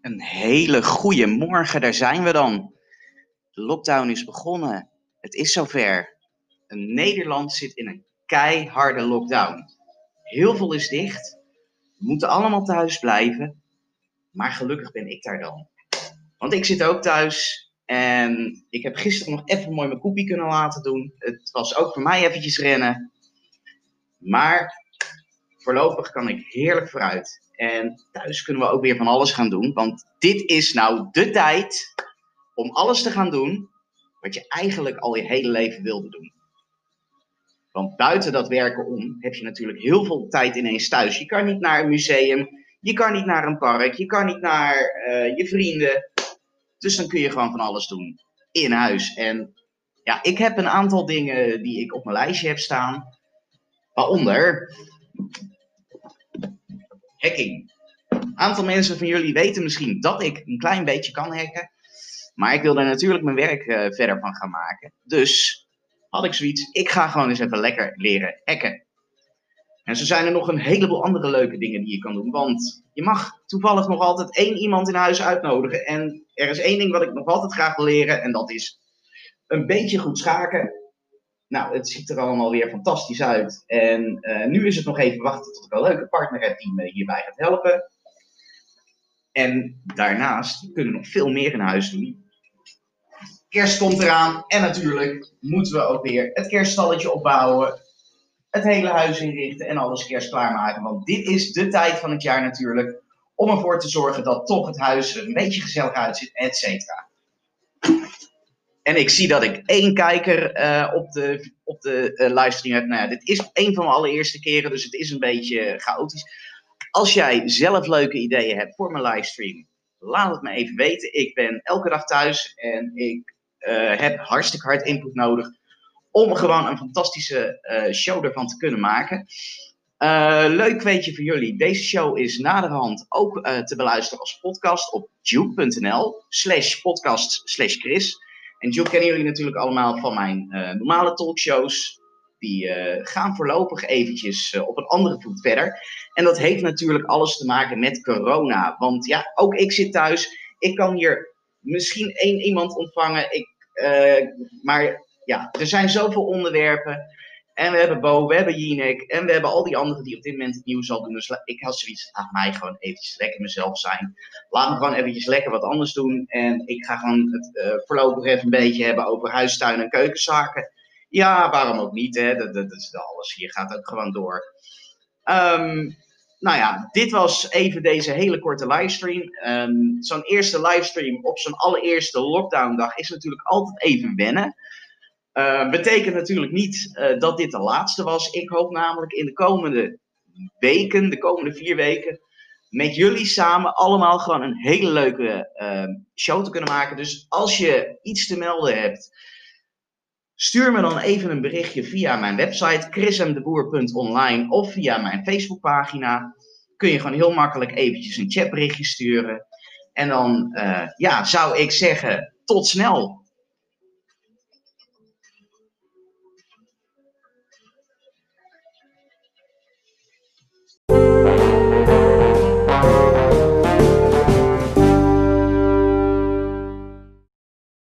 Een hele goede morgen, daar zijn we dan. De lockdown is begonnen. Het is zover. Nederland zit in een keiharde lockdown. Heel veel is dicht. We moeten allemaal thuis blijven. Maar gelukkig ben ik daar dan. Want ik zit ook thuis. En ik heb gisteren nog even mooi mijn koepie kunnen laten doen. Het was ook voor mij eventjes rennen. Maar voorlopig kan ik heerlijk vooruit. En thuis kunnen we ook weer van alles gaan doen. Want dit is nou de tijd om alles te gaan doen wat je eigenlijk al je hele leven wilde doen. Want buiten dat werken om heb je natuurlijk heel veel tijd ineens thuis. Je kan niet naar een museum, je kan niet naar een park, je kan niet naar uh, je vrienden. Dus dan kun je gewoon van alles doen in huis. En ja, ik heb een aantal dingen die ik op mijn lijstje heb staan. Waaronder hacking. Een aantal mensen van jullie weten misschien dat ik een klein beetje kan hacken. Maar ik wil daar natuurlijk mijn werk uh, verder van gaan maken. Dus had ik zoiets, ik ga gewoon eens even lekker leren hacken. En zo zijn er nog een heleboel andere leuke dingen die je kan doen. Want je mag toevallig nog altijd één iemand in huis uitnodigen. En er is één ding wat ik nog altijd graag wil leren. En dat is een beetje goed schaken. Nou, het ziet er allemaal weer fantastisch uit. En uh, nu is het nog even wachten tot ik een leuke partner heb die me hierbij gaat helpen. En daarnaast kunnen we nog veel meer in huis doen. Kerst komt eraan en natuurlijk moeten we ook weer het kerststalletje opbouwen. Het hele huis inrichten en alles kerst klaarmaken. Want dit is de tijd van het jaar natuurlijk om ervoor te zorgen dat toch het huis er een beetje gezellig uitziet, et cetera. En ik zie dat ik één kijker uh, op de, op de uh, livestream heb. Nou ja, dit is een van mijn allereerste keren, dus het is een beetje chaotisch. Als jij zelf leuke ideeën hebt voor mijn livestream, laat het me even weten. Ik ben elke dag thuis en ik heb hartstikke hard input nodig om gewoon een fantastische show ervan te kunnen maken. Leuk weetje voor jullie. Deze show is naderhand ook te beluisteren als podcast op juke.nl slash podcast slash Chris. En Juke kennen jullie natuurlijk allemaal van mijn normale talkshows. Die gaan voorlopig eventjes op een andere voet verder. En dat heeft natuurlijk alles te maken met corona. Want ja, ook ik zit thuis. Ik kan hier misschien één iemand ontvangen. Ik, maar ja, er zijn zoveel onderwerpen. En we hebben Bo, we hebben Jinek en we hebben al die anderen die op dit moment het nieuws zal doen. Dus ik had zoiets, laat mij gewoon eventjes lekker mezelf zijn. Laat me gewoon eventjes lekker wat anders doen. En ik ga gewoon het uh, voorlopig even een beetje hebben over huistuin en keukenzaken. Ja, waarom ook niet, hè? Dat, dat, is alles. Hier gaat ook gewoon door. Um, nou ja, dit was even deze hele korte livestream. Um, zo'n eerste livestream op zo'n allereerste lockdowndag is natuurlijk altijd even wennen. Uh, betekent natuurlijk niet uh, dat dit de laatste was. Ik hoop namelijk in de komende weken, de komende vier weken, met jullie samen allemaal gewoon een hele leuke uh, show te kunnen maken. Dus als je iets te melden hebt, Stuur me dan even een berichtje via mijn website chrismdeboer.online of via mijn Facebookpagina. Kun je gewoon heel makkelijk eventjes een chatberichtje sturen. En dan ja, zou ik zeggen tot snel.